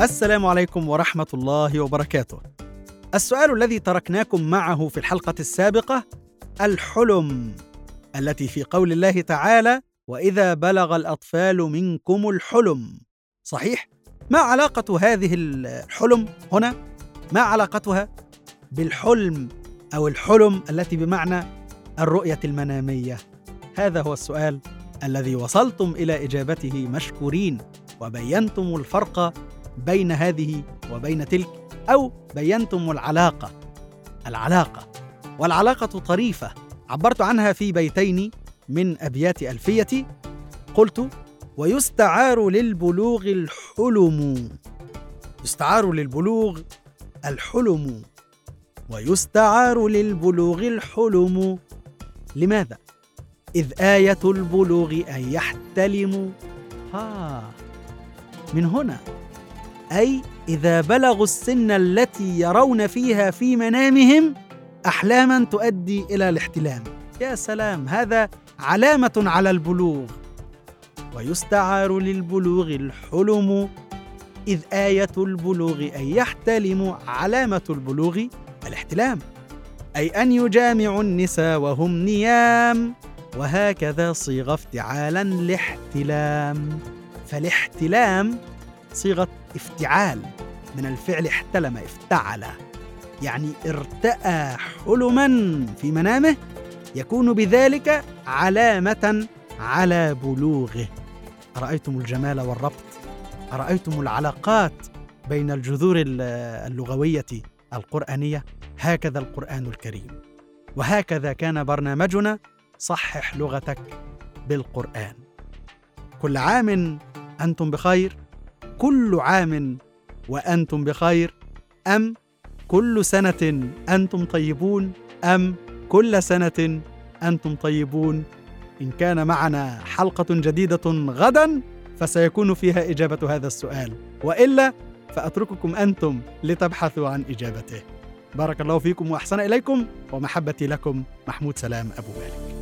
السلام عليكم ورحمة الله وبركاته. السؤال الذي تركناكم معه في الحلقة السابقة الحلم التي في قول الله تعالى: "وإذا بلغ الأطفال منكم الحلم". صحيح؟ ما علاقة هذه الحلم هنا؟ ما علاقتها بالحلم أو الحلم التي بمعنى الرؤية المنامية؟ هذا هو السؤال الذي وصلتم إلى إجابته مشكورين وبينتم الفرق بين هذه وبين تلك أو بينتم العلاقة. العلاقة. والعلاقة طريفة. عبرت عنها في بيتين من أبيات الفيتي قلت ويستعار للبلوغ الحلم. يستعار للبلوغ الحلم. ويستعار للبلوغ الحلم. لماذا؟ إذ آية البلوغ أن يحتلموا ها. من هنا. أي إذا بلغوا السن التي يرون فيها في منامهم أحلاما تؤدي إلى الاحتلام. يا سلام هذا علامة على البلوغ. ويستعار للبلوغ الحلم إذ آية البلوغ أن يحتلموا علامة البلوغ الاحتلام. أي أن يجامعوا النساء وهم نيام وهكذا صيغ افتعالا لاحتلام. فالاحتلام صيغة افتعال من الفعل احتلم افتعل يعني ارتأى حلما في منامه يكون بذلك علامة على بلوغه. أرأيتم الجمال والربط؟ أرأيتم العلاقات بين الجذور اللغوية القرآنية؟ هكذا القرآن الكريم. وهكذا كان برنامجنا صحح لغتك بالقرآن. كل عام أنتم بخير. كل عام وأنتم بخير؟ أم كل سنة أنتم طيبون؟ أم كل سنة أنتم طيبون؟ إن كان معنا حلقة جديدة غدا فسيكون فيها إجابة هذا السؤال. وإلا فأترككم أنتم لتبحثوا عن إجابته. بارك الله فيكم وأحسن إليكم ومحبتي لكم محمود سلام أبو مالك.